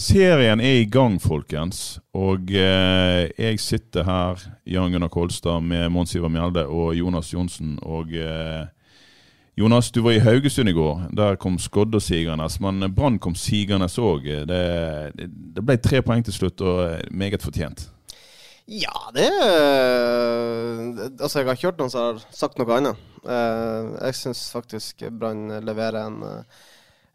Serien er i gang, folkens. Og eh, jeg sitter her, Jan Gunnar Kolstad, med Mons Ivar Mjelde og Jonas Johnsen. Og eh, Jonas, du var i Haugesund i går. Der kom Skodda sigende. Men Brann kom sigende òg. Det, det, ble tre poeng til slutt, og eh, meget fortjent. Ja, det er Altså, jeg har ikke hørt noen som har sagt noe annet. Eh, jeg syns faktisk Brann leverer en eh,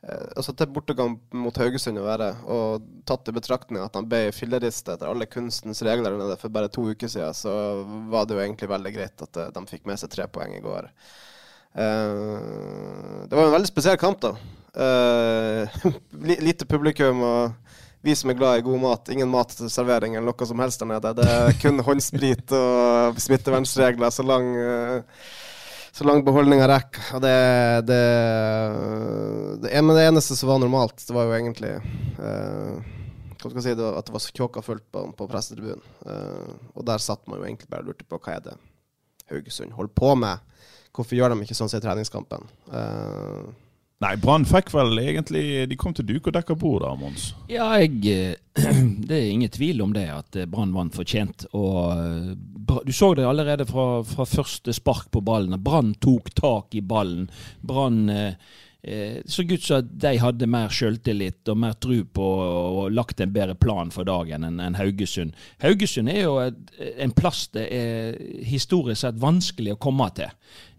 Altså til bortegang mot Haugesund å være, og tatt i betraktning at han ble fillerist etter alle kunstens regler for bare to uker siden, så var det jo egentlig veldig greit at eh, de fikk med seg tre poeng i går. Eh, det var en veldig spesiell kamp, da. Eh, lite publikum og vi som er glad i god mat. Ingen matservering eller noe som helst der nede. Det er kun håndsprit og smittevernregler så lang eh, så lang beholdninga rekker. Og det, det, det, men det eneste som var normalt, det var jo egentlig eh, si, det var, at det var kjåka fullt på, på pressetribunen. Uh, og der satt man jo egentlig bare og lurte på hva er det Haugesund holder på med. Hvorfor gjør de ikke sånn som i treningskampen? Eh, Nei, Brann fikk vel egentlig De kom til duk og dekka bord der, Mons. Ja, jeg, eh, det er ingen tvil om det, at eh, Brann vant fortjent. Og eh, Du så det allerede fra, fra første spark på ballen. Brann tok tak i ballen. Brann eh, så ut som at de hadde mer selvtillit og mer tro på og lagt en bedre plan for dagen enn Haugesund. Haugesund er jo en plass det er historisk sett vanskelig å komme til.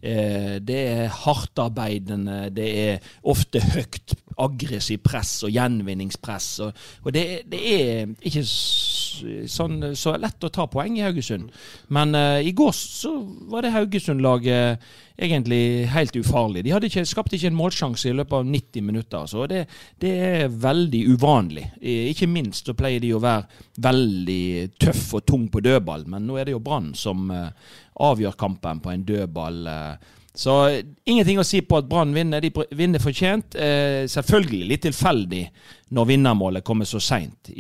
Eh, det er hardtarbeidende, det er ofte høyt aggressivt press og gjenvinningspress. Og, det, det er ikke sånn, så lett å ta poeng i Haugesund. Men uh, i går så var det Haugesund-laget egentlig helt ufarlig. De hadde ikke, skapte ikke en målsjanse i løpet av 90 minutter. Så det, det er veldig uvanlig. Eh, Ikke minst så pleier de å være veldig tøff og tung på dødball, men nå er det jo Brann som uh, avgjør kampen på en dødball. Uh, Så eh, ingenting å si på at Brann vinner. De vinner fortjent. Eh, selvfølgelig litt tilfeldig når vinnermålet kommer så seint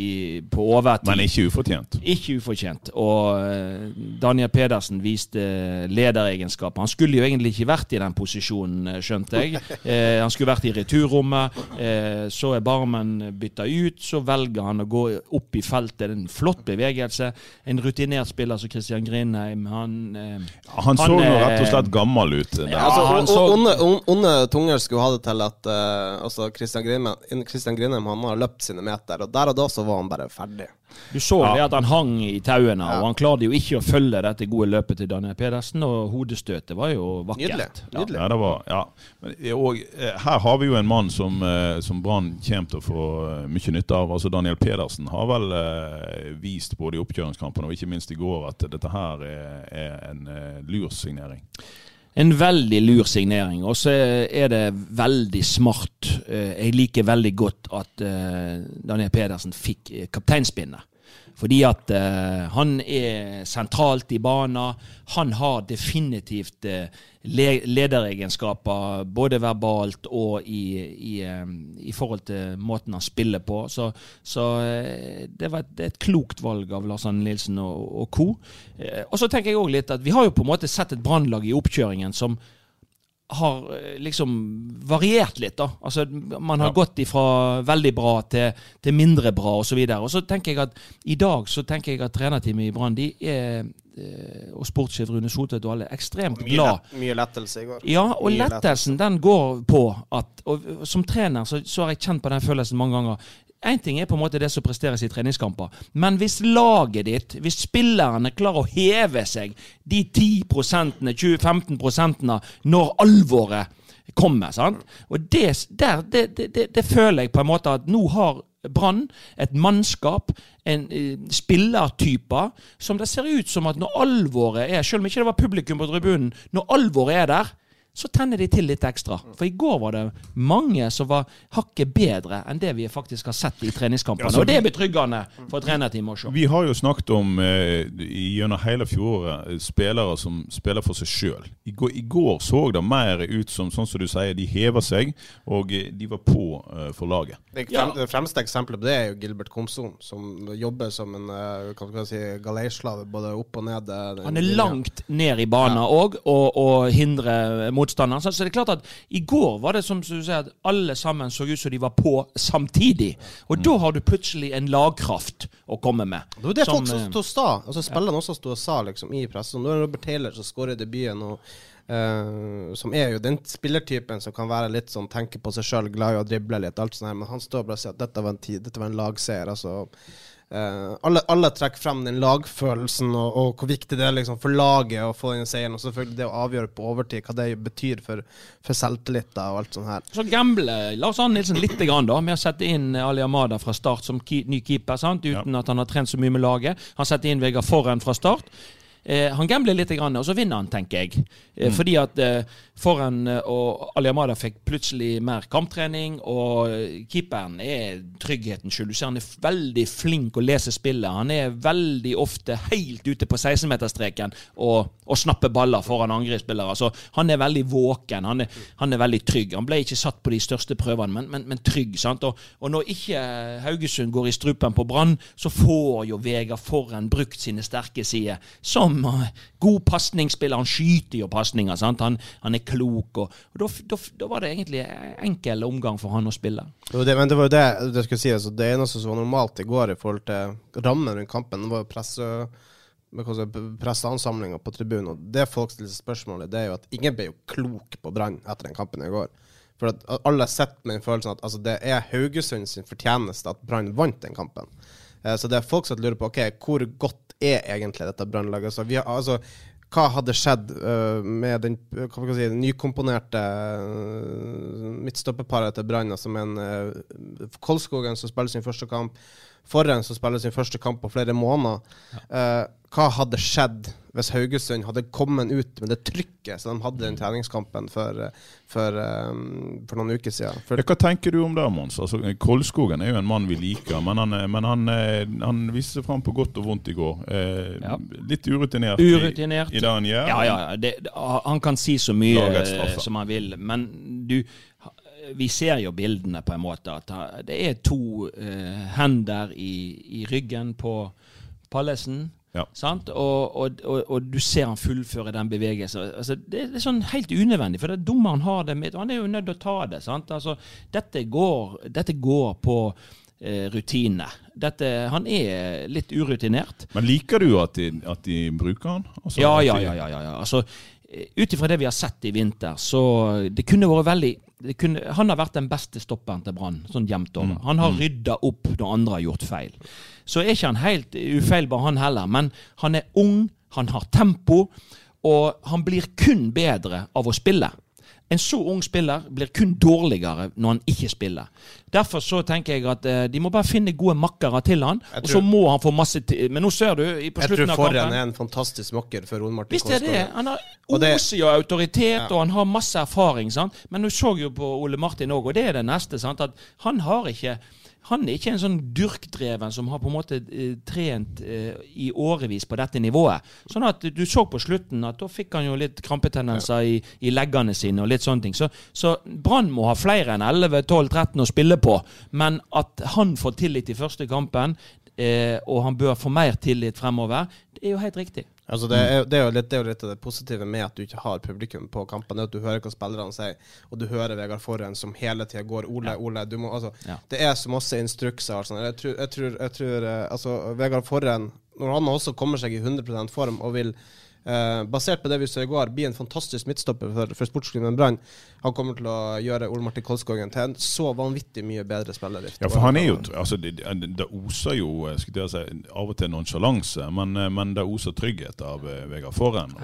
på overtid. Men ikke ufortjent. Ikke ufortjent. Og eh, Daniel Pedersen viste lederegenskaper. Han skulle jo egentlig ikke vært i den posisjonen, eh, skjønte jeg. Eh, han skulle vært i returrommet. Eh, så er Barmen bytta ut. Så velger han å gå opp i feltet. Det er en flott bevegelse. En rutinert spiller som Christian Grindheim. Han, eh, Han så Han, jo eh, rett og slett gammel ut. der. Ja, altså, onde, onde tunger skulle ha det til at uh, altså Christian Grindheim, Christian Grindheim han har løpt sine meter, og der og da så var han bare ferdig. Du så Ja. det at han hang i tauene, Ja. og han klarte jo ikke å følge dette gode løpet til Daniel Pedersen, og hodestøtet var jo vakkert. Nydelig. Nydelig. Ja, det var, ja. Men, og, eh, her har vi jo en mann som, eh, som Brann kommer til å få eh, mye nytte av. Altså Daniel Pedersen har vel eh, vist både i oppkjøringskampen og ikke minst i går at dette her er, er en eh, lur signering. En veldig lur signering, og så er det veldig smart. Eh, Jeg liker veldig godt at eh, Daniel Pedersen fikk eh, kapteinspinnet. Fordi at uh, han er sentralt i banen. Han har definitivt uh, le lederegenskaper, både verbalt og i, i, um, i forhold til måten han spiller på. Så, så uh, det var et, et klokt valg av Lars Anne Nilsen og, og co. Og så tenker jeg også litt at vi har jo på en måte sett et brannlag i oppkjøringen som har eh, liksom variert litt, da. Altså, man har Ja. gått ifra veldig bra til, til mindre bra, osv. Og, så og så tenker jeg at i dag så tenker jeg at trenerteamet i Brann de er, eh, og sportssjef Rune Soltvedt og alle, er ekstremt Mye, glad. lett, mye lettelse i går. Ja, og Mye lettelsen den går på at og Som trener så, så har jeg kjent på den følelsen mange ganger. Én ting er på en måte det som presteres i treningskamper, men hvis laget ditt, hvis spillerne klarer å heve seg de 10 20-15 når alvoret kommer, sant? Og det, der, det, det, det, føler jeg på en måte at nå har Brann et mannskap, en eh, spillertyper, som det ser ut som at når alvoret er Selv om ikke det var publikum på tribunen, når alvoret er der, så tenner de til litt ekstra. For i går var det mange som var hakket bedre enn det vi faktisk har sett i treningskampene. Ja, altså, og det er betryggende for trenerteamet å se. Vi har jo snakket om eh, gjennom hele fjoråret eh, spillere som spiller for seg sjøl. I, I går så det mer ut som sånn som du sier, de hever seg, og eh, de var på eh, for laget. Det, frem, det fremste eksempelet på det er jo Gilbert Komson, som jobber som en kan hva si, galeislave både opp og ned. eh, den Han er langt ned i banen òg, og, og hindrer motstanderen. Så det er klart at i går var det som du sier, at alle sammen så ut som de var på samtidig. Og da har du plutselig en lagkraft å komme med. Det var det som, folk som eh, sto og sa. Altså Spillerne også sto og sa liksom i pressen. Nå er det Robert Taylor som skårer debuten. Og, Uh, som er jo den spillertypen som kan være litt sånn tenke på seg sjøl, glad i å drible litt, alt sånt her. Men han står bare og sier at dette var en tid, dette var en lagseier. Altså, alle, alle trekker frem den lagfølelsen og, og hvor viktig det er liksom for laget å få den seieren. Og selvfølgelig det å avgjøre på overtid, hva det betyr for, for selvtilliten og alt sånt her. Så gambler Lars Arne Nilsen litt grann da, med å sette inn Ali Amada fra start som ki ny keeper, sant? uten at han har trent så mye med laget. Han setter inn Vegard Forhen fra start. Eh, han gambler litt, grann, og så vinner han, tenker jeg. Eh, Fordi at eh, Forhen og Ali Amada fikk plutselig mer kamptrening, og eh, keeperen er tryggheten skyld. Du ser han er veldig flink å lese spillet. Han er veldig ofte helt ute på 16-meterstreken og, og snapper baller foran angrepsspillere. Så han er veldig våken. Han er, han er veldig trygg. Han ble ikke satt på de største prøvene, men, men, men trygg. sant? Og, og når ikke Haugesund går i strupen på Brann, så får jo Vegard foran brukt sine sterke sider. Som eh, god pasningsspiller. Han skyter jo pasninger. sant? Han, han er klok. Og, og da, var det egentlig enkel omgang for han å spille. Det men det var jo det det skulle si. Altså, det eneste som var normalt i går i forhold til rammen rundt kampen, det var jo presse, si, presseansamlinger på tribunen. Og det folk stiller spørsmålet, det er jo at ingen ble jo klok på Brann etter den kampen i går. For at alle sitter med den følelsen at altså, det er Haugesund sin fortjeneste at Brann vant den kampen. Eh, så det er folk som lurer på ok, hvor godt er egentlig dette Brannlaget. Altså, vi har, altså, hva hadde skjedd uh, med den, hva si, nykomponerte uh, midtstopperparet til Brann, altså med en uh, Kolskogen som spiller sin første kamp, Forren som spiller sin første kamp på flere måneder. Eh, hva hadde skjedd hvis Haugesund hadde kommet ut med det trykket som de hadde i den treningskampen for, for, øh, for noen uker siden? For, Hva tenker du om det, Mons? Altså, Kolskogen er jo en mann vi liker, men han, er- men han, eh, han viste seg fram på godt og vondt i går. Eh, Ja. Litt urutinert, Urutinert. I, i det han gjør. Ja, ja, ja. Det, han kan si så mye eh, som han vil, men du Vi ser jo bildene på en måte at det er to eh, hender i, i ryggen på Pallesen. Ja. Sant? Og, og, og, og du ser han fullføre den bevegelsen. Altså, det, det er sånn helt unødvendig, for det er dommeren har det med Han er jo nødt til å ta det. Sant? Altså, dette, går, dette går på eh, rutine. Dette, han er litt urutinert. Men liker du at de, at de bruker han? Altså, Ja, ja, ja. ja, ja. Altså, Ut ifra det vi har sett i vinter, så det kunne vært veldig det kunne, Han har vært den beste stopperen til Brann, sånn jevnt over. Han har rydda opp når andre har gjort feil. Så er ikke han helt ufeilbar, han heller. Men han er ung, han har tempo, og han blir kun bedre av å spille. En så ung spiller blir kun dårligere når han ikke spiller. Derfor så tenker jeg at eh, de må bare finne gode makkere til han, tror, og så må han få masse tid. Men nå ser du i- på jeg slutten tror av Forren kampen er en fantastisk makker for Ole Martin Visst er det. Han har Og oser jo autoritet, Ja. og han har masse erfaring. sant? Men du så jo på Ole Martin òg, og det er det neste. sant? At han har ikke han er ikke en sånn dyrkdreven som har på en måte eh, trent eh, i årevis på dette nivået. Sånn at du så på slutten at da fikk han jo litt krampetendenser i, i leggene sine og litt sånne ting. Så, så Brann må ha flere enn 11-12-13 å spille på, men at han får tillit i første kampen, eh, og han bør få mer tillit fremover, det er jo helt riktig. Altså det, er, det, er litt, det er jo litt av det positive med at du ikke har publikum på kampene. At du hører hva spillerne sier, og du hører Vegard Forhen som hele tida går Ole, Ole. Du må, altså, Ja. Det er så masse instrukser. sånn. Jeg tror, jeg tror, jeg tror eh, altså, Vegard Forhen, når han også kommer seg i 100% form og vil eh, basert på det vi så i går, blir en fantastisk midtstopper for, for sportsklubben Brann. Han kommer til å gjøre Ole Martin Kolskogen til en så vanvittig mye bedre spiller. Ja, for han er jo altså, det, det oser jo eh, skulle jeg si, av og til nonsjalanse, men, eh, men det oser trygghet av eh, Vegard Forhen.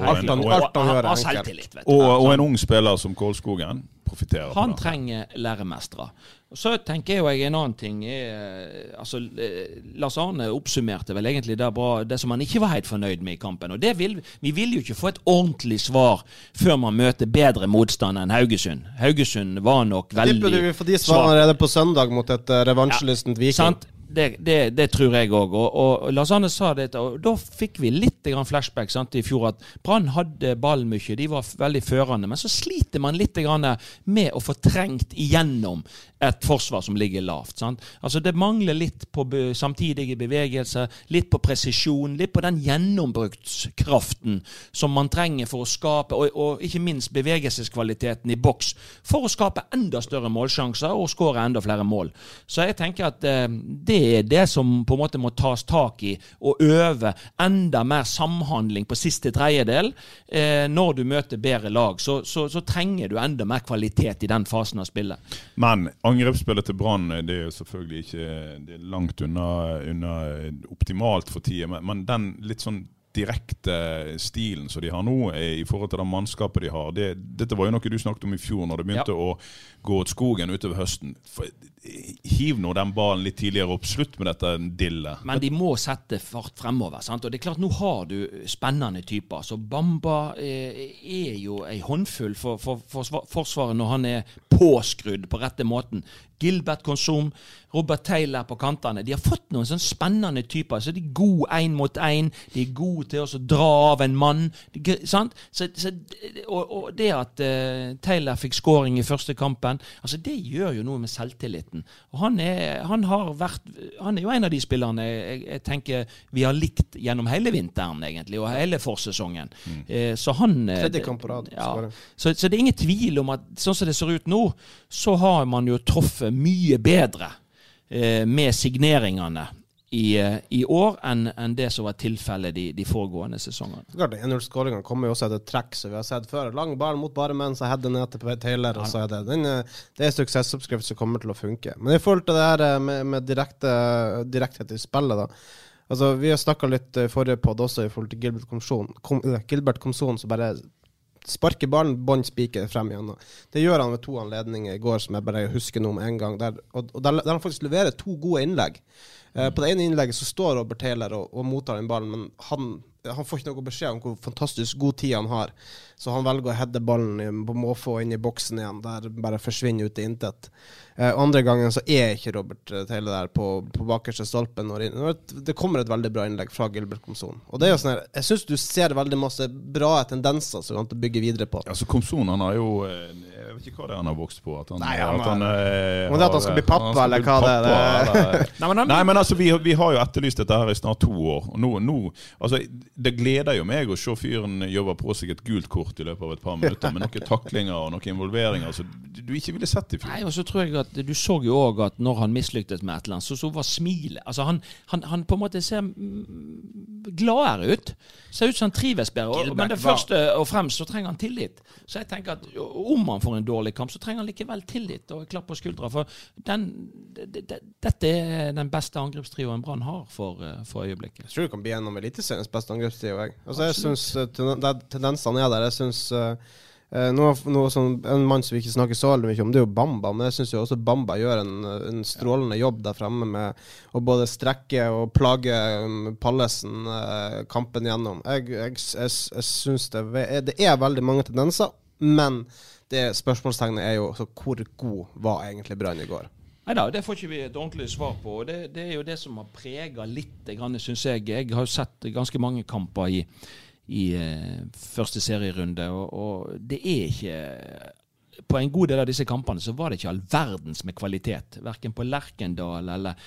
Og, og en ung spiller som Kolskogen. Profitterer på Han trenger læremestere. Så tenker jeg jo jeg en annen ting er, altså, eh, Lars Arne oppsummerte vel egentlig det, bra, det som han ikke var helt fornøyd med i kampen. og det vil, Vi vil jo ikke få et ordentlig svar før man møter bedre motstand enn Haugesund. Haugesund var nok veldig svak. Det burde vi få de svarene allerede på søndag mot et uh, revansjelystent Viking? Sant? Det, det, det tror jeg òg. Og, og Lars Arne sa det, og da fikk vi litt flashback sant, i fjor. At Brann hadde ballen mye, de var veldig førende. Men så sliter man litt med å få trengt igjennom et forsvar som ligger lavt. Sant? Altså Det mangler litt på samtidige bevegelser, litt på presisjon, litt på den gjennombrukskraften som man trenger for å skape, og, og ikke minst bevegelseskvaliteten i boks, for å skape enda større målsjanser og skåre enda flere mål. Så jeg tenker at eh, det er det som på en måte må tas tak i, og øve enda mer samhandling på siste tredjedel. Eh, når du møter bedre lag, så, så, så trenger du enda mer kvalitet i den fasen av spillet. Men angrepsspillet til Brann det er jo selvfølgelig ikke det langt unna, unna optimalt for tida. Men, men den litt sånn direkte stilen som de har nå, eh, i forhold til det mannskapet de har det, Dette var jo noe du snakket om i fjor, når det begynte å gå ut skogen utover høsten. For, eh, hiv nå den ballen litt tidligere opp. Slutt med dette dillet. Men de må sette fart fremover. Sant? Og det er klart, Nå har du spennende typer. Så Bamba eh, er jo ei håndfull for, for, for Forsvaret når han er påskrudd på rette måten. Gilbert Konsum, Robert Taylor på kantene. De har fått noen sånn spennende typer. Så De er gode én mot én. De er gode til å dra av en mann. Sant? Så, så, og, og det at eh, Taylor fikk scoring i første kampen, altså det gjør jo noe med selvtilliten. Og han er, han har vært Han er jo en av de spillerne jeg, jeg tenker vi har likt gjennom hele vinteren, egentlig, og hele forsesongen. Eh, så han eh, Tredje det- kamp på rad, Ja, så, så det er ingen tvil om at sånn som det ser ut nå, så har man jo truffet mye bedre eh, med signeringene i, eh, i år enn en det som var tilfellet de, de foregående sesongene. Klart, 1-0-skåringa kommer jo også etter trekk, som vi har sett før. Lang ball mot bare menn, så header ned til Taylor, og så er det den, eh, Det er suksessoppskrift som kommer til å funke. Men i forhold til det her eh, med, med direkte, direkthet i spillet, da. Altså, Vi har snakka litt i forrige pod også i forhold til Gilbert Komson, Kom, Gilbert Komson som bare sparker ballen bånn spiker frem igjen. Det gjør han ved to anledninger i går som jeg bare husker nå med en gang. Der, og, og der, der han faktisk leverer to gode innlegg. Eh, på det ene innlegget så står Robert Taylor og, og mottar den ballen, men han, han får ikke noe beskjed om hvor fantastisk god tid han har. Så han velger å heade ballen på måfå inn i boksen igjen, der bare forsvinner ut i intet. Eh, andre gangen så er ikke Robert eh, Taylor der på, på bakerste stolpen. Når når det kommer et veldig bra innlegg fra Gilbert Komson. Og det er jo sånn her, Jeg syns du ser veldig masse bra tendenser som du kan bygge videre på. Altså Komson han har jo eh, Jeg vet ikke hva det er han har vokst på. At han, Nei, han at han, er, Om det er at han skal bli pappa, skal eller bli hva det er, eller- Nei, men Nei, men altså, vi, vi har jo etterlyst dette her i snart to år. Og nå, nå, altså, det gleder jo meg å se fyren jobbe på seg et gult kort i løpet av et par minutter med noen taklinger og noen involveringer som du ikke ville sett i fjor. Nei, og så tror jeg at Du så jo òg at når han mislyktes med et eller annet, så, så var smilet altså han, han, han på en måte ser gladere ut. Ser ut som han trives bedre. Gilbert men det var- første og fremst så trenger han tillit. Så jeg tenker at om han får en dårlig kamp, så trenger han likevel tillit og klapp på skuldra. For den, de, de, dette er den beste angrepstrioen Brann har for, eh, for øyeblikket. Jeg tror det kan bli en av Eliteseriens beste angrepstrio. jeg. Altså, jeg synes uh, tendensene er der. Jeg synes uh, uh, noe, noe som, En mann som vi ikke snakker så veldig mye om, det er jo Bamba. Men jeg syns også Bamba gjør en, en strålende jobb der fremme med å både strekke og plage um, Pallesen uh, kampen gjennom. Jeg, jeg, jeg, jeg syns det, det er veldig mange tendenser, men det spørsmålstegnet er jo hvor god var egentlig Brann i går? Nei da, det får ikke vi et ordentlig svar på. og Det, det er jo det som har prega litt, syns jeg. Jeg har jo sett ganske mange kamper i, i eh, første serierunde, og, og det er ikke På en god del av disse kampene så var det ikke all verdens med kvalitet. Verken på Lerkendal eller,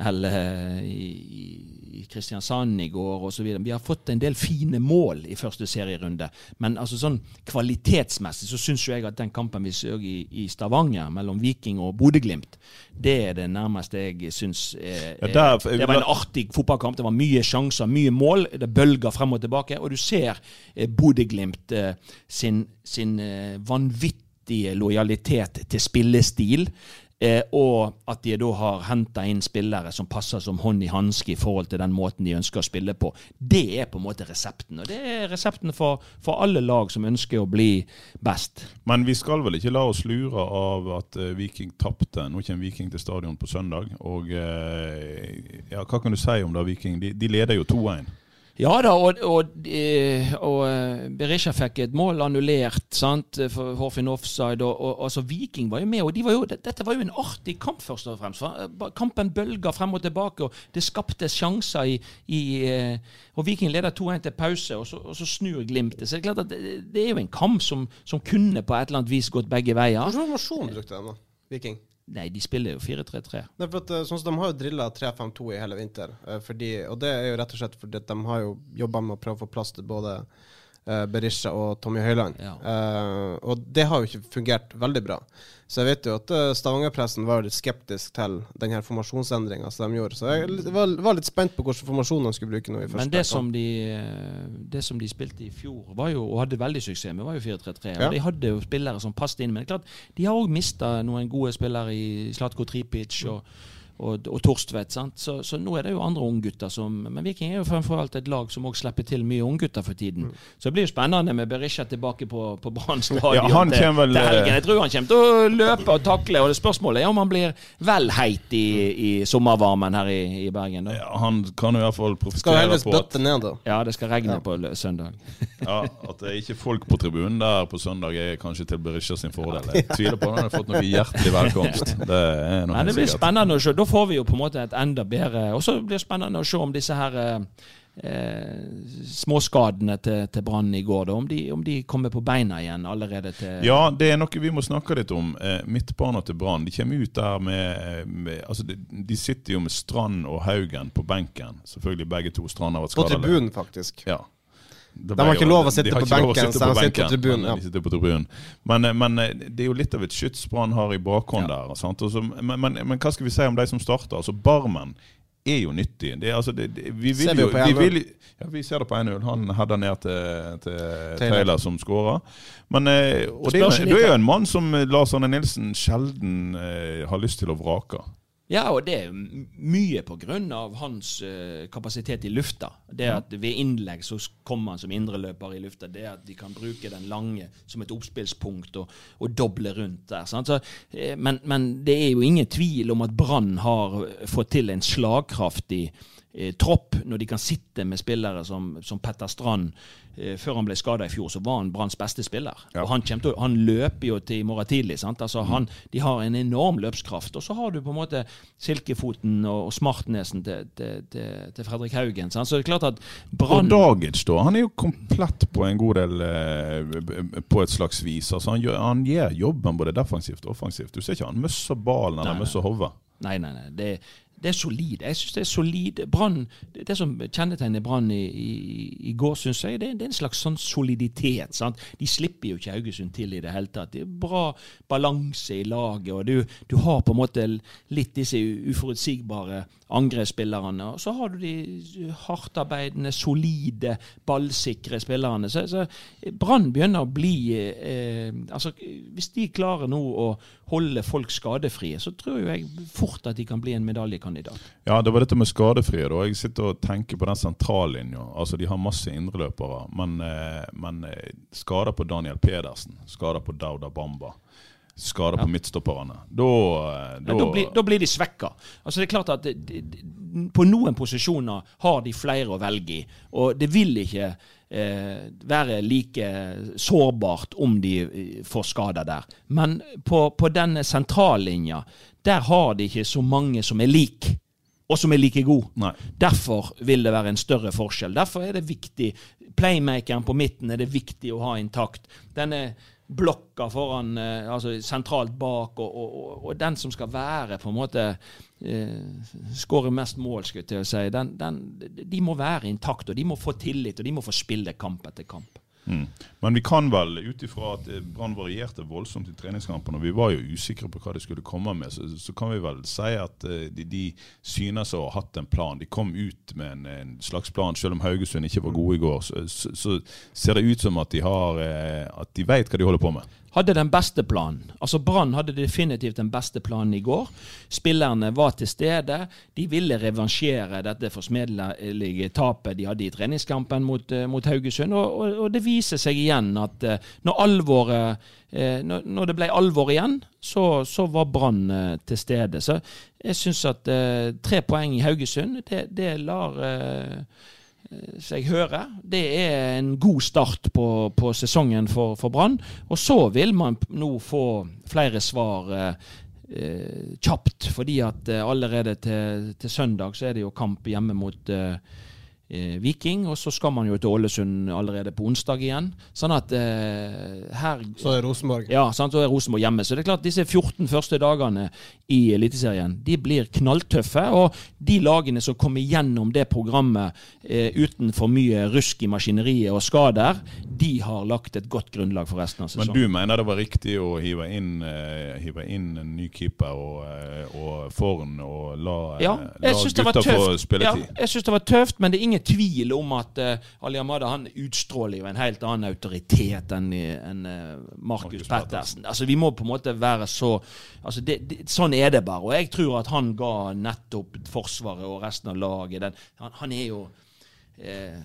eller i, Kristiansand i går osv. Vi har fått en del fine mål i første serierunde, men altså sånn kvalitetsmessig så syns jeg at den kampen vi så i, i Stavanger mellom Viking og Bodø-Glimt, det er det nærmeste jeg syns er, Ja, der- jeg, Det var en artig fotballkamp. Det var mye sjanser, mye mål. Det bølger frem og tilbake. Og du ser eh, Bodø-Glimt eh, sin, sin eh, vanvittige lojalitet til spillestil. Eh, og at de da har henta inn spillere som passer som hånd i hanske i forhold til den måten de ønsker å spille på. Det er på en måte resepten. Og det er resepten for, for alle lag som ønsker å bli best. Men vi skal vel ikke la oss lure av at eh, Viking tapte. Nå kommer Viking til stadion på søndag. Og eh, ja, hva kan du si om da Viking? De, de leder jo 2-1. Ja da, og, og, eh, og eh, Berisha fikk et mål annullert sant, for Horfin offside. Og, og altså Viking var jo med, og de var jo, dette var jo en artig kamp, først og fremst. Kampen bølga frem og tilbake, og det skapte sjanser i, i eh, Og Viking leder 2-1 til pause, og så, og så snur Glimt det. Så det er klart at det, det er jo en kamp som, som kunne på et eller annet vis gått begge veier. Hvilken formasjon brukte de, da? Viking? Nei, de spiller jo 4-3-3. Nei, for at, eh, sånn som De har jo drilla 3-5-2 i hele vinter. eh, Fordi, og det er jo rett og slett fordi de har jo jobba med å prøve å få plass til både eh, Berisha og Tommy Høiland. Ja. Uh, og det har jo ikke fungert veldig bra. Så jeg vet jo at uh, Stavanger-pressen var litt skeptisk til den her formasjonsendringa som de gjorde. Så jeg var, var litt spent på hvilken formasjon de skulle bruke nå i første Men det som, de, det som de spilte i fjor, var jo, og hadde veldig suksess med, var jo 4-3-3. Ja. Og De hadde jo spillere som passet inn. Men det er klart, de har òg mista noen gode spillere i Slatko Tripic og, og, og Torstvedt. sant? Så, så nå er det jo andre unggutter som Men Viking er jo fremfor alt et lag som òg slipper til mye unggutter for tiden. Mm. Så det blir jo spennende med Berisha tilbake på, på Brann stadion Ja, han til, til helgen. eh, Jeg tror han kommer til å løpe og takle. Og det spørsmålet er om han blir vel heit i, i sommervarmen her i, i Bergen. da. Ja, han kan jo i hvert fall profitere på at, ned, da. Ja, det skal regne på søndag. ja, at det er ikke folk på tribunen der på søndag, er kanskje til Berisha sin fordel. Jeg tviler på at han har fått noe hjertelig velkomst. Det er noe Nei, det blir spennende å se. Da får vi jo på en måte et enda bedre Og så blir det spennende å se om disse her eh, eh, småskadene til, til Brann i går, da, om de, om de kommer på beina igjen allerede til Ja, det er noe vi må snakke litt om. Eh, Midtbanen til Brann. De kommer ut der med, med altså de, de sitter jo med Strand og Haugen på benken. Selvfølgelig begge to. Strand har vært På tribunen, faktisk. Ja. De har ikke lov å sitte på benken, sitte så de sitter på tribunen, men ja. Sitter på tribunen. Men, eh, men eh, det er jo litt av et skyts Brann har i bakhånd der. Sant? Og men, men, men hva skal vi si om de som starter? Altså Barmen er jo nyttig. Det er, altså, det, det, vi, vil Ser vi jo, på 1-0. vil, ja, vi ser det på 1-0. Han header ned til, til Taylor. Taylor som skårer. Men, eh, og det, er- du er jo en mann som eh, Lars Arne Nilsen sjelden eh, har lyst til å vrake. Ja, og det er mye på grunn av hans uh, kapasitet i lufta. Det at ved innlegg så kommer han som indreløper i lufta. Det at de kan bruke den lange som et oppspillspunkt og, og doble rundt der. Sant? Så, eh, men, men det er jo ingen tvil om at Brann har fått til en slagkraftig eh, tropp når de kan sitte med spillere som, som Petter Strand. Eh, før han ble skada i fjor, så var han Branns beste spiller. Og han, til, han løper jo til i morgen tidlig. Sant? Altså, han, de har en enorm løpskraft. Og så har du på en måte Silkefoten og, og Smartnesen til, til, til, Fredrik Haugen. Sant? Så det er klart at Brann Og Dagic, da. Han er jo komplett på en god del eh, På et slags vis. Altså, han, gjør, han gjør jobben både defensivt og offensivt. Du ser ikke han møsser ballen eller møsser hodet. Nei, nei, nei. Det, det er solid. Jeg synes det er solid. Brann, det, som kjennetegner Brann i, i, i går, syns jeg, det, det er en slags sånn soliditet. Sant? De slipper jo ikke Haugesund til i det hele tatt. Det er bra balanse i laget. og du, du har på en måte litt disse uforutsigbare angrepsspillerne. Og så har du de hardtarbeidende, solide, ballsikre spillerne. Så, så Brann begynner å bli eh, altså Hvis de klarer nå å holde folk skadefrie, så tror jeg fort at de kan bli en medaljekandidat. Ja, det var dette med skadefrie. da. Jeg sitter og tenker på den sentrallinja. Altså, de har masse indreløpere, men, eh, men eh, skader på Daniel Pedersen, skader på Dauda Bamba, skader på midtstopperne. Da, da, Ja, da, blir, da blir de svekka. Altså det er klart at de, de, På noen posisjoner har de flere å velge i. Og det vil ikke eh, være like sårbart om de eh, får skader der. Men på, på denne sentrallinja, der har de ikke så mange som er lik. Og som er like god. Nei. Derfor vil det være en større forskjell. Derfor er det viktig. Playmakeren på midten er det viktig å ha intakt. Denne blokka foran, eh, altså sentralt bak, og, og, og, den som skal være på en måte eh, Skåre mest mål, skulle jeg til å si, den, den, de må være intakt, og de må få tillit, og de må få spille kamp etter kamp. Mm. Men vi kan vel, ut ifra at eh, Brann varierte voldsomt i treningskampene, og vi var jo usikre på hva de skulle komme med, så, så kan vi vel si at eh, de, de synes å ha hatt en plan. De kom ut med en, en slags plan, selv om Haugesund ikke var gode i går. Så, så, så ser det ut som at de har eh, at de vet hva de holder på med. Hadde den beste planen. Altså Brann hadde definitivt den beste planen i går. Spillerne var til stede. De ville revansjere dette forsmedelige tapet de hadde i treningskampen mot, eh, mot Haugesund. Og, og, og, det viser seg igjen at uh, når, alvoret, uh, når, det ble alvor igjen, så, så var Brann til stede. Så jeg syns at tre poeng i Haugesund, det, det lar seg hører, Det er en god start på, på sesongen for, for Brann. Og så vil man nå få flere svar eh, kjapt, fordi at eh, allerede til, til, søndag så er det jo kamp hjemme mot eh, eh, Viking, og så skal man jo til Ålesund allerede på onsdag igjen. Sånn at eh, her Så er Rosenborg. Ja, sant, så er Rosenborg hjemme. Så det er klart disse 14 første dagene i Eliteserien de blir knalltøffe. Og de lagene som kommer gjennom det programmet eh, uten for mye rusk i maskineriet og skader, de har lagt et godt grunnlag for resten av sesongen. Men du mener det var riktig å hive inn, uh, hive inn en ny keeper og, uh, og Forn og la, ja, la gutta få spilletid? Ja, jeg syns det var tøft, men det er ingen tvil om at uh, Ali Amada han utstråler jo en helt annen autoritet enn en, uh, Markus Pettersen. Altså, vi må på en måte være så altså, det, det, Sånn er det bare. Og jeg tror at han ga nettopp Forsvaret og resten av laget den, han, han er jo Eh,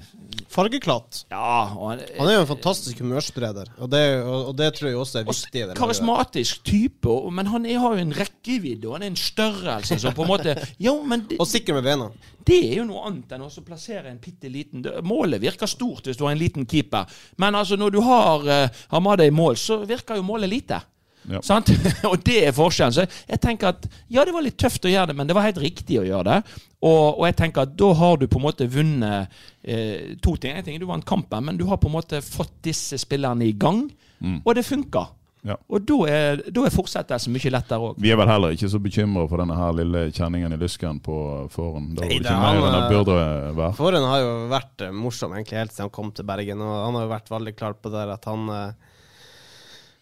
Fargeklatt. Ja, han, han, er jo en fantastisk humørspreder, og det, og, og det tror jeg også er viktig. Karismatisk type, men han er, har jo en rekkevidde og han er en størrelse som på en måte jo, det, Og sikker med bena. Det er jo noe annet enn å plassere en bitte liten Målet virker stort hvis du har en liten keeper, men altså når du har eh, Hamada i mål, så virker jo målet lite. Ja. og det er forskjellen. Så jeg tenker at ja, det var litt tøft å gjøre det, men det var helt riktig å gjøre det. Og, og jeg tenker at da har du på en måte vunnet eh, to ting. En ting du vant kampen, men du har på en måte fått disse spillerne i gang, mm. og det funka. Ja. Og da er, da er fortsettelsen mye lettere òg. Vi er vel heller ikke så bekymra for denne her lille kjenningen i lysken på Foren. Da Nei, det han, mer enn burde være. Foren har jo vært eh, morsom egentlig helt siden han kom til Bergen, og han har jo vært veldig klar på det at han eh,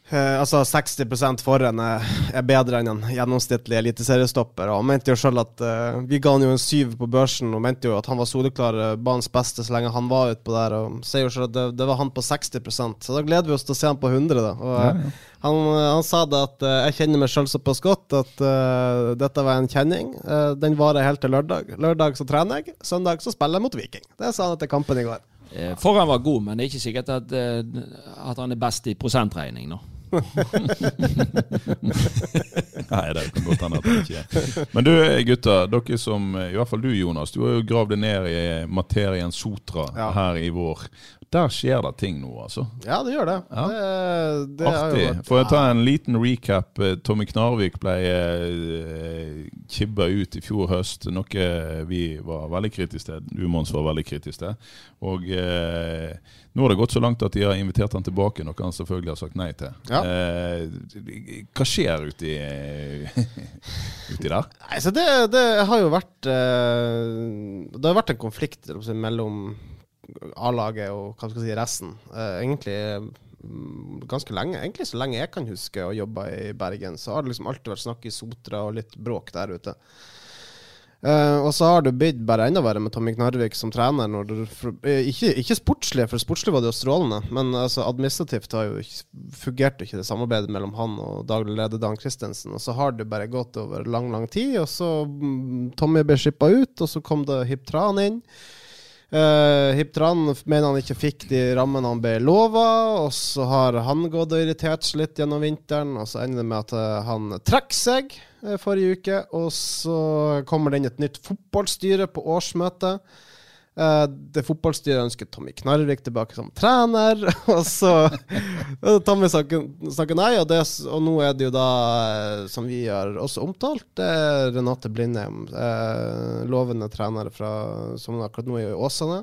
Uh, altså 60% foran er bedre enn en gjennomsnittlig eliteseriestopper. Han mente jo selv at uh, Vi ga han jo en syv på børsen og mente jo at han var soleklar uh, banens beste så lenge han var utpå der. Og sier jo selv at det, det, var han på 60% Så da gleder vi oss til å se han på 100. da Og, ja, ja. Han, han, sa det at jeg kjenner meg selv såpass godt at dette var en kjenning. den varer helt til lørdag. Lørdag så trener jeg, søndag så spiller jeg mot Viking. Det sa han etter kampen i går. Foran var god, men det er ikke sikkert at, at han er best i prosentregning nå. Nei, det kan godt hende at det ikke er. Men du gutter, dere som, i hvert fall du Jonas, du har jo gravd deg ned i materien Sotra ja. her i vår. Der skjer det ting nå, altså. Ja, det gjør det. Ja. det, det Artig. Får jeg ta en liten recap? Eh, Tommy Knarvik ble eh, kibba ut i fjor høst, noe vi var veldig kritiske til. Umons var veldig kritisk til. Og eh, nå har det gått så langt at de har invitert han tilbake, noe han selvfølgelig har sagt nei til. Ja. Eh, hva skjer uti, uti der? Nei, det, det, har jo vært eh, Det har vært en konflikt mellom A-laget og hva skal jeg si, resten. Eh, egentlig mm, ganske lenge. Egentlig så lenge jeg kan huske å jobbe i Bergen, så har det liksom alltid vært snakk i Sotra og litt bråk der ute. Uh, og så har det blitt bare enda verre med Tommy Knarvik som trener. Du, for, uh, ikke, ikke, sportslig, for sportslig var det jo strålende, men altså, administrativt har jo fungert ikke det samarbeidet mellom han og daglig leder Dan Christensen. Og så har det bare gått over lang, lang tid, og så um, Tommy ble skippa ut, og så kom det Hip Tran inn. Uh, Hip Tran mener han ikke fikk de rammene han ble lova, og så har han gått og irritert seg litt gjennom vinteren, og så ender det med at han trekker seg. uh, forrige uke. Og så kommer det inn et nytt fotballstyre på årsmøtet. Uh, det fotballstyret ønsker Tommy Knarvik tilbake som trener, og så Tommy snakker, nei, og, det, og, nå er det jo da, eh, som vi har også omtalt, Renate Blindheim, uh, lovende trener fra, som akkurat nå er i Åsane.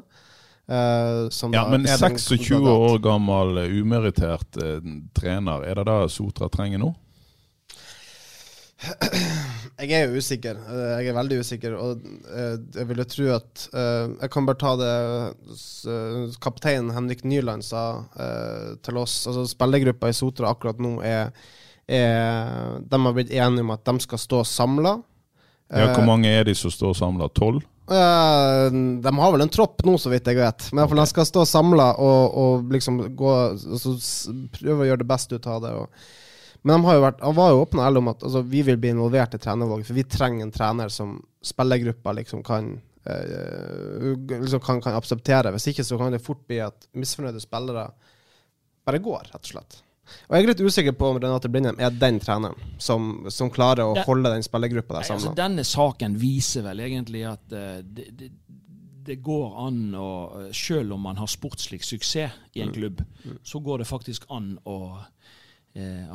Uh, ja, men 26 år gammel umerittert trener, er det det Sotra trenger nå? Jeg er jo usikker. Eh, jeg er veldig usikker. Og eh, jeg ville tro at eh, Jeg kan bare ta det kaptein Henrik Nyland sa til oss. Altså Spillergruppa i Sotra akkurat nå er, er De har blitt enige om at de skal stå samla. Ja, hvor mange er de som står samla? Tolv? De har vel en tropp nå, så vidt jeg vet. Men fall de skal stå samla og, og liksom gå altså, prøve å gjøre det beste ut av det. Og. Men de vært, han var jo ærlig om at altså, vi vil bli involvert i trenervalget, for vi trenger en trener som spillergruppa liksom kan eh, liksom kan, kan akseptere. Hvis ikke så kan det fort bli at misfornøyde spillere bare går, rett og slett. Og jeg er litt usikker på om Renate Blindheim er den treneren som, som klarer å det, holde den spillergruppa der sammen. altså, denne saken viser vel egentlig at uh, det, det, det går an å eh, Selv om man har sportslig suksess i Mm. en klubb, så går det faktisk an å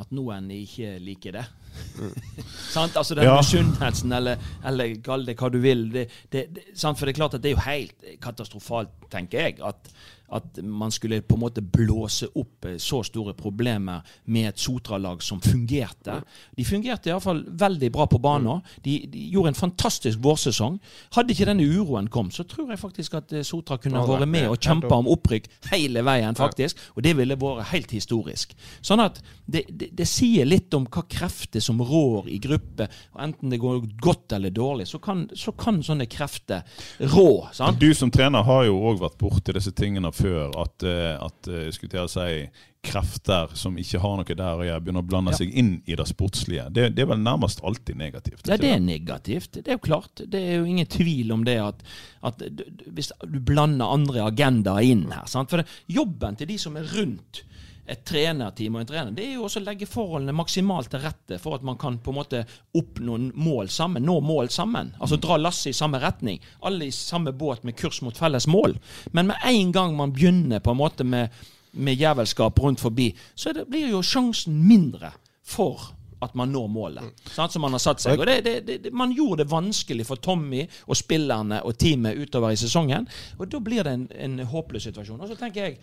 at noen ikke liker det. sant? Altså den Ja. misunnelsen, eller, eller kall det hva du vil. Det, det, det, sant? For det er klart at det er jo helt katastrofalt, tenker jeg, at, at man skulle på en måte blåse opp eh, så store problemer med et Sotra-lag som fungerte. De fungerte iallfall veldig bra på banen. De, de gjorde en fantastisk vårsesong. Hadde ikke denne uroen kom, så tror jeg faktisk at eh, Sotra kunne vært med og kjempa om opprykk hele veien, faktisk. Og det ville vært helt historisk. Sånn at det, det, det sier litt om hva krefter som rår i gruppe. Og enten det går godt eller dårlig, så kan, så kan sånne krefter rå. sant? Du som trener har jo òg vært borti disse tingene før. At, eh, at eh, jeg skulle å si, krefter som ikke har noe der å gjøre, begynner å blande Ja. seg inn i det sportslige. Det, det er vel nærmest alltid negativt? Ja, det er negativt. Det er jo klart. Det er jo ingen tvil om det at, at hvis du blander andre agendaer inn her. Sant? For det, jobben til de som er rundt et trenerteam og en trener, det er jo også å legge forholdene maksimalt til rette for at man kan på en måte oppnå mål sammen, nå mål sammen. Altså dra lasset i samme retning. Alle i samme båt med kurs mot felles mål. Men med en gang man begynner på en måte med, med jævelskap rundt forbi, så det, blir jo sjansen mindre for at man når målet. Sant, som man har satt seg. Og det, det, det, Man gjorde det vanskelig for Tommy og spillerne og teamet utover i sesongen. Og da blir det en, en håpløs situasjon. Og så tenker jeg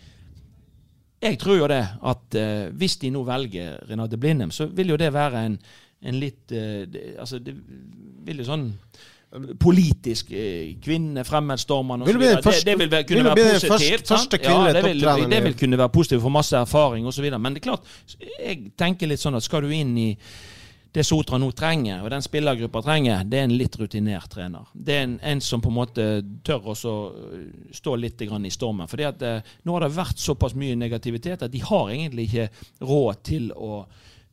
jeg tror jo det at eh, hvis de nå velger Renate Blindheim, så vil jo det være en, en litt eh, det, Altså, det vil jo sånn Politisk eh, kvinne, fremmedstormende Vil osv. Det, det vil være, kunne vil være positivt. første- sant? ja, det, vil, det vil kunne være positivt for masse erfaring osv. Men det er klart, jeg tenker litt sånn at skal du inn i det Sotra nå trenger, og den spillergruppa trenger, det er en litt rutinert trener. Det er en, en som på en måte tør også øh, stå litt i stormen. Fordi eh, nå har det vært såpass mye negativitet at de har egentlig ikke råd til å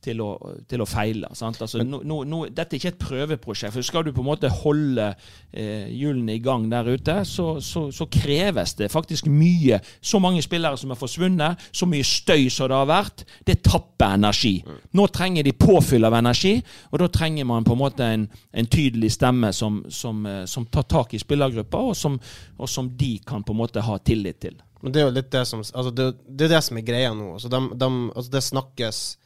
til å, til å feile. Sant? Altså, nå, no, no, dette er ikke et prøveprosjekt. for Skal du på en måte holde eh, hjulene i gang der ute, så, så, så kreves det faktisk mye. Så mange spillere som er forsvunnet, så mye støy som det har vært. Det tapper energi. Nå trenger de påfyll av energi, og da trenger man på en måte en, en tydelig stemme som, som, eh, som tar tak i spillergruppa, og som, og som de kan på en måte ha tillit til. Men det er jo litt det som altså det, det er det som er greia nå. Altså de, de, altså det snakkes eh,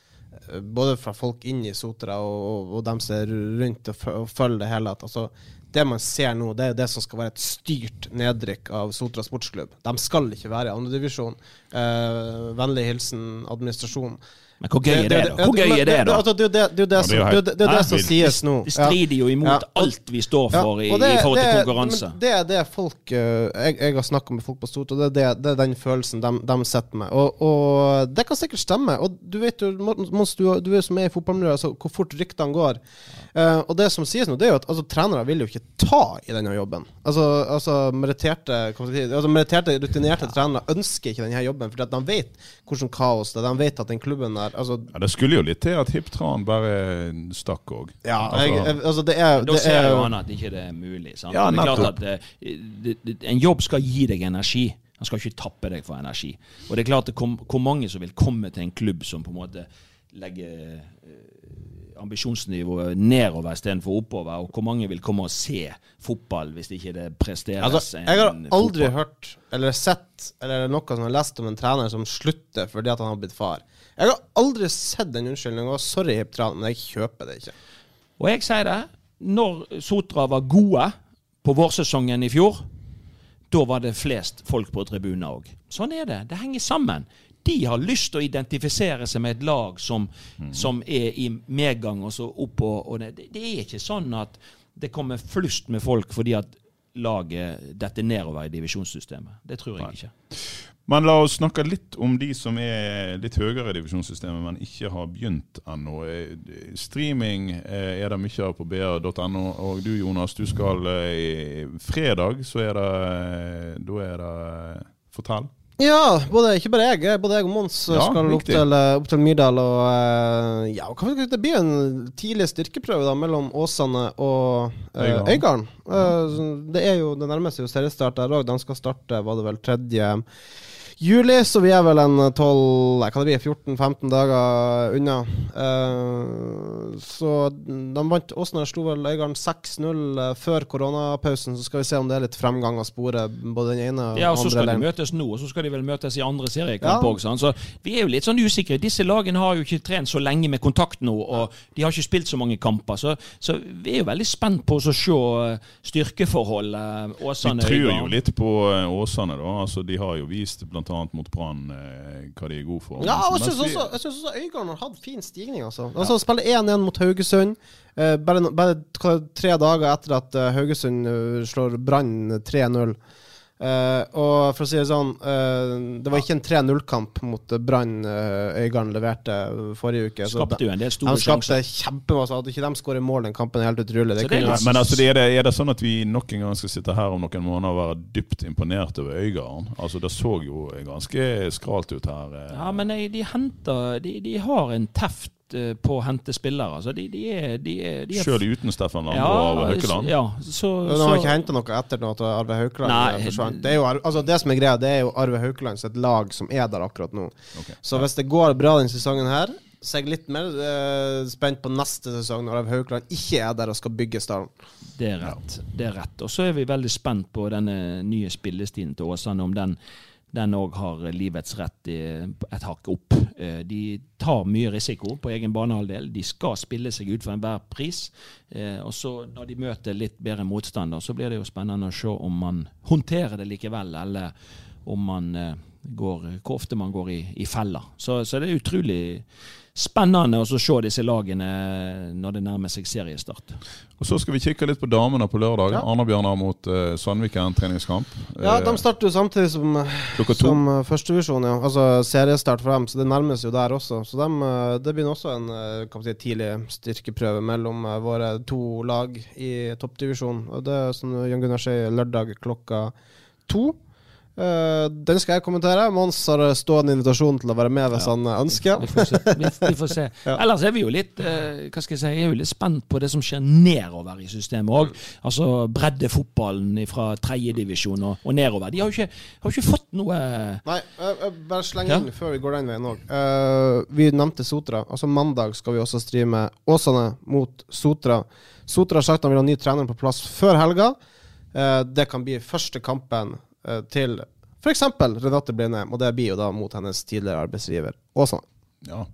både fra folk inne i Sotra og, og, og dem som er rundt og, og følger det hele. At, altså, det man ser nå, det er det som skal være et styrt nedrykk av Sotra sportsklubb. De skal ikke være i andredivisjon. Eh, vennlig hilsen administrasjonen. Men hvor gøy er det, da? Hvor gøy er det, da? altså, Det er jo det, det, det, det som, sies nå. Det strider jo imot alt vi står for i, i forhold til konkurranse. Det er det folk eh, Jeg, jeg har snakka med folk på Stortinget, og det er, det, det er den følelsen de, de sitter med. Og, og det kan sikkert stemme. Og du vet jo, Mons, du, du er som er i fotballmiljøet, altså, hvor fort ryktene går. Eh, og det som sies nå, det er jo at altså, trenere vil jo ikke ta i denne jobben. Altså, altså altså, meritterte rutinerte trenere ønsker ikke denne jobben, fordi at de vet hvordan kaos det er. De vet at den klubben der altså, Ja, Det skulle jo litt til at Hipp Tran bare stakk òg. ja, jeg, jeg, altså det er, Da det ser er jo han at ikke det er mulig. Sant? Ja, det er klart at eh, det, det, En jobb skal gi deg energi. Han skal ikke tappe deg for energi. Og det er klart at kom, hvor mange som vil komme til en klubb som på en måte legger eh, ambisjonsnivået nedover istedenfor oppover, og hvor mange vil komme og se fotball hvis ikke det presteres Altså, jeg har aldri fotball. hørt eller sett eller noe som jeg har lest om en trener som slutter fordi at han har blitt far. Jeg har aldri sett den unnskyldninga. Sorry, Hiptran, men jeg kjøper det ikke. Og jeg sier det, når Sotra var gode på vårsesongen i fjor, da var det flest folk på tribunen òg. Sånn er det. Det henger sammen. De har lyst til å identifisere seg med et lag som, som er i medgang og så opp og, og det, det er ikke sånn at det kommer flust med folk fordi at laget detter nedover i divisjonssystemet. Det tror jeg ikke. Men la oss snakke litt om de som er litt høyere i divisjonssystemet, men ikke har begynt ennå. Eh, Streaming eh, er det mye av på br.no. Og du Jonas, du skal i fredag, så er det eh, Da er det eh, Fortell. Ja, både, ikke bare jeg. Både jeg og Mons eh, Ja, skal opp til, eh, opp til Myrdal. Og eh, ja, det blir en tidlig styrkeprøve da mellom Åsane og uh, Øygarden. Eh, det er jo det nærmer seg jo seriestart der òg. De skal starte, var det vel 3. juli, så vi er vel en 12 nei, det blir 14-15 dager unna. Uh, så de vant Åsner slo vel Øygarden 6-0 eh, før koronapausen. Så skal vi se om det er litt fremgang å spore, både den ene og Ja, og så andre skal de møtes nå, og så skal de vel møtes i andre seriekamp Ja. Så vi er jo litt sånn usikre. Disse lagene har jo ikke trent så lenge med kontakt nå, og de har ikke spilt så mange kamper. Så, så vi er jo veldig spent på å se styrkeforholdet Åsane-Øygarden. Vi tror jo litt på eh, Åsane, da. Altså, de har jo vist bl.a. mot Brann eh, hva de er gode for. Ja, jeg syns også, jeg synes også Øygarden har hatt fin stigning. Altså, altså spiller 1-1 mot Haugesund. eh, bare bare tre dager etter at eh, Haugesund slår Brann 3-0. Eh, og for å si det sånn, uh, det var ikke en 3-0-kamp mot Brann uh, Øygarden leverte forrige uke. Så Skapte jo en del de store skapte sjanser. kjempemasse. Hadde ikke de skåret mål den kampen, er helt utrolig. Det det er kunne litt- Men altså, er, det, er det sånn at vi nok en gang skal sitte her om noen måneder og være dypt imponert over Øygarden? Altså, Det så jo ganske skralt ut her. Ja, men de, de henter de, de har en teft på å hente spillere. Altså, de, de er, de er, de er Selv uten Steffen ja, og Arve Haukeland. Ja, så, De så har ikke henta noe etter at Arve Haukeland eh, forsvant. Det, altså det som er greia, det er jo Arve Haukeland sitt lag som er der akkurat nå. Okay. Så hvis det går bra denne sesongen her, så er jeg litt mer eh, spent på neste sesong, når Arve Haukeland ikke er der og skal bygge stallen. Det er rett. det er rett. Og så er vi veldig spent på denne nye spillestilen til Åsane, om den den òg har livets rett et hakk opp. Eh, De tar mye risiko på egen banehalvdel. De skal spille seg ut for enhver pris. Eh, Og så når de møter litt bedre motstander, så blir det jo spennende å se om man håndterer det likevel, eller om man eh, går, hvor ofte man går i, i fella. Så, så det er utrolig spennende å se disse lagene når det nærmer seg seriestart. Og Så skal vi kikke litt på damene på lørdag. Ja. Arna-Bjørnar mot uh, Sandviken treningskamp. Ja, Eh, de starter jo samtidig som, to. som uh, førstevisjon, ja. Altså seriestart for dem, så det nærmes jo der også. Så dem, eh, det begynner også en eh, kan si, tidlig styrkeprøve mellom eh, våre to lag i toppdivisjonen. Det er som Jan Gunnar sier, lørdag klokka to. Eh, den skal jeg kommentere. Mons har stående invitasjon til å være med hvis han eh, ønsker. Vi får se. Vi, vi får se. Ja. Ellers er vi jo litt eh, hva skal jeg si, jeg er jo litt spent på det som skjer nedover i systemet òg. Altså breddefotballen fra tredjedivisjon og, og nedover. De har jo ikke, har ikke fått noe Nei, bare sleng Ja. inn før vi går den veien òg. vi nevnte Sotra. Altså Mandag skal vi også streame Åsane mot Sotra. Sotra har sagt han vil ha ny trener på plass før helga. Det kan bli første kampen uh, til f.eks. Renate Blindheim, og det blir jo da mot hennes tidligere arbeidsgiver Åsane. Ja.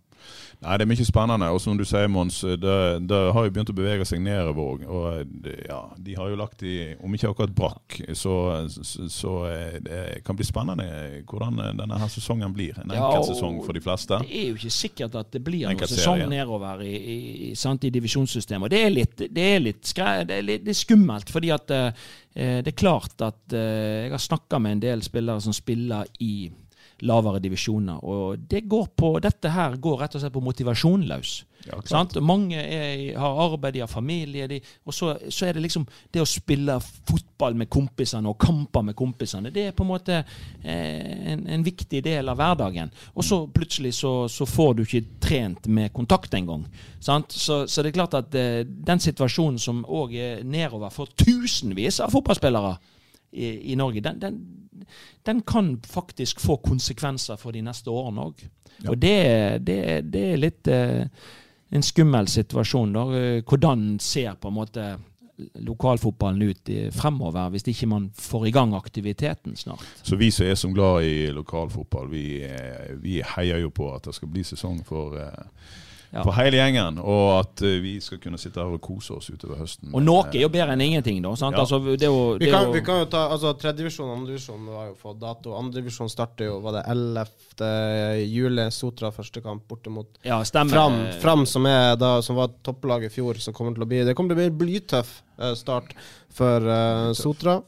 Nei, Det er mye spennende. Og som du sier, Mons, det, det har jo begynt å bevege seg nedover. Og ja, de har jo lagt i Om ikke akkurat brakk, så, så, så eh, det kan bli spennende hvordan denne her sesongen blir. En Ja, enkel og sesong for de fleste. Det er jo ikke sikkert at det blir noen sesong nedover i, i, i, sant, i divisjonssystemet. Og det er litt, det er litt, skre, det er litt det er skummelt, fordi at eh, det er klart at eh, Jeg har snakka med en del spillere som spiller i lavere divisjoner, og det går på, dette her går rett og slett på motivasjon løs. Ja, Mange er, har arbeid, de har familie, de, og så, så er det liksom det å spille fotball med kompisene og kamper med kompisene. Det er på en måte eh, en, en viktig del av hverdagen. Og så plutselig så, så får du ikke trent med kontakt engang. Så, så det er klart at eh, den situasjonen som òg er nedover for tusenvis av fotballspillere i, i Norge, den, den, den kan faktisk få konsekvenser for de neste årene òg. Og det, det, det er litt eh, en skummel situasjon. Da. Eh, Hvordan ser på en måte lokalfotballen ut i, fremover, hvis ikke man får i gang aktiviteten snart? Så vi som er som glad i lokalfotball, vi, eh, vi heier jo på at det skal bli sesong for, eh, Ja. for hele gjengen. Og at eh, vi skal kunne sitte her og kose oss utover høsten. Og noe er jo bedre enn ingenting, da. Sant? Ja. Altså, det jo, Vi det vi, kan, jo, vi kan jo ta altså Tredjevisjon og andredivisjon har jo fått dato. Andredivisjon starter jo var det 11. juli. Sotra første kamp bortimot ja, stemmer. Fram, Fram som, er da, som var topplaget i fjor, som kommer til å bli Det kommer til å bli en blytøff eh, start for uh, Sotra.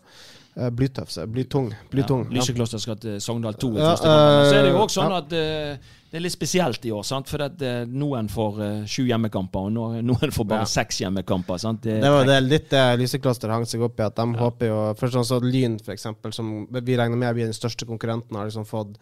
Eh, Blytøfse. Blytung. Blytung. Ja, Lysekloster skal til Sogndal 2 i første kamp. Så er det jo eh, også sånn ja. at eh, det er litt spesielt i år. sant? For at eh, noen får uh, sju hjemmekamper, og no- noen får bare Ja. seks hjemmekamper. sant? Det, Det var det litt det Lysekloster hang seg opp i, at de håper jo Først sånn så Lyn, for eksempel, som vi regner med blir den største konkurrenten, har liksom fått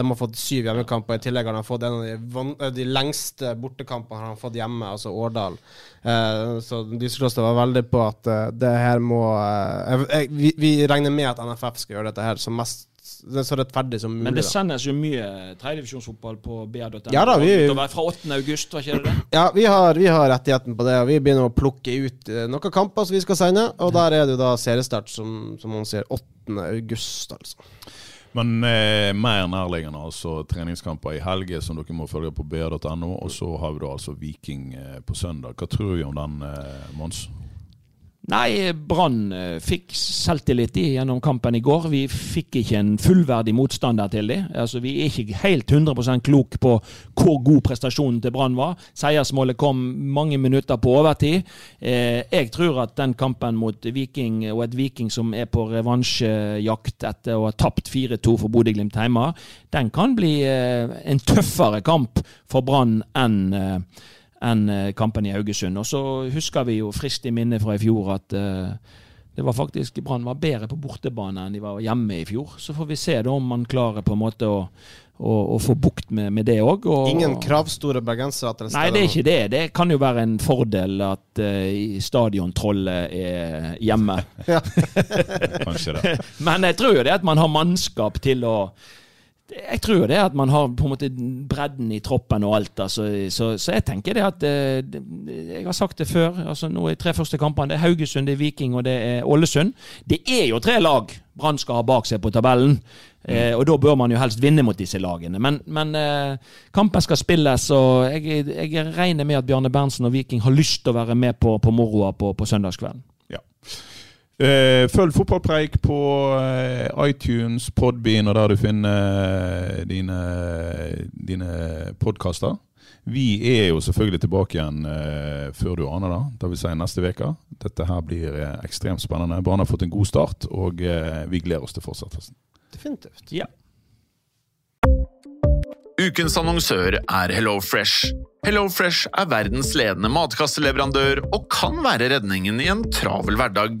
de har fått syv hjemmekamper. I tillegg har de fått en av de, eh, de lengste bortekampene har de fått hjemme, altså Årdal. Eh, så Lysekloster var veldig på at uh, det her må uh, vi, vi regner med at NFF skal gjøre dette her som mest det er så rettferdig som mulig. Men det sendes jo mye tredjedivisjonsfotball på BR.no. Ja da, vi- Fra 8. august, var ikke det det? Ja, vi har, vi har rettigheten på det, og vi begynner å plukke ut eh, noen kamper som vi skal sende. Og der er det jo da seriestart, som, som man sier, 8. august, altså. Men eh, mer nærliggende, altså treningskamper i helge som dere må følge på br.no. Og så har vi da altså Viking eh, på søndag. Hva tror vi om den, eh, Mons? Nei, Brann eh, fikk selvtillit i gjennom kampen i går. Vi fikk ikke en fullverdig motstander til dem. Altså, vi er ikke helt 100% klok på hvor god prestasjonen til Brann var. Seiersmålet kom mange minutter på overtid. Eh, jeg tror at den kampen mot Viking, og et Viking som er på revansjejakt etter å ha tapt 4-2 for Bodø-Glimt hjemme, den kan bli eh, en tøffere kamp for Brann enn enn eh, kampen i Haugesund. Og så husker vi jo friskt i minne fra i fjor at eh, det var faktisk Brann var bedre på bortebane enn de var hjemme i fjor. Så får vi se da om man klarer på en måte å, å, å få bukt med, med det òg. Ingen kravstore bergensere til Nei, det er ikke det. Det kan jo være en fordel at uh, stadiontrollet er hjemme. Kanskje det. Men jeg tror jo det at man har mannskap til å jeg tror det at man har på en måte bredden i troppen og alt. Altså, så, så jeg tenker det at eh, det- Jeg har sagt det før. altså nå er tre første kampene det er Haugesund, det er Viking og det er Ålesund. Det er jo tre lag Brann skal ha bak seg på tabellen. Eh, og da bør man jo helst vinne mot disse lagene. Men, men eh, kampen skal spilles, og jeg, jeg regner med at Bjarne Berntsen og Viking har lyst til å være med på, på moroa på, på søndagskvelden. Ja. Eh, følg Fotballpreik på eh, iTunes, Podbean og der du finner eh, dine, dine podkaster. Vi er jo selvfølgelig tilbake igjen før du aner det, det vil si neste uke. Dette her blir ekstremt spennende. Brann har fått en god start, og vi gleder oss til fortsettelsen. Definitivt. Ja. Ukens annonsør er HelloFresh. HelloFresh er verdens ledende matkasseleverandør og kan være redningen i en travel hverdag.